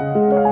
Música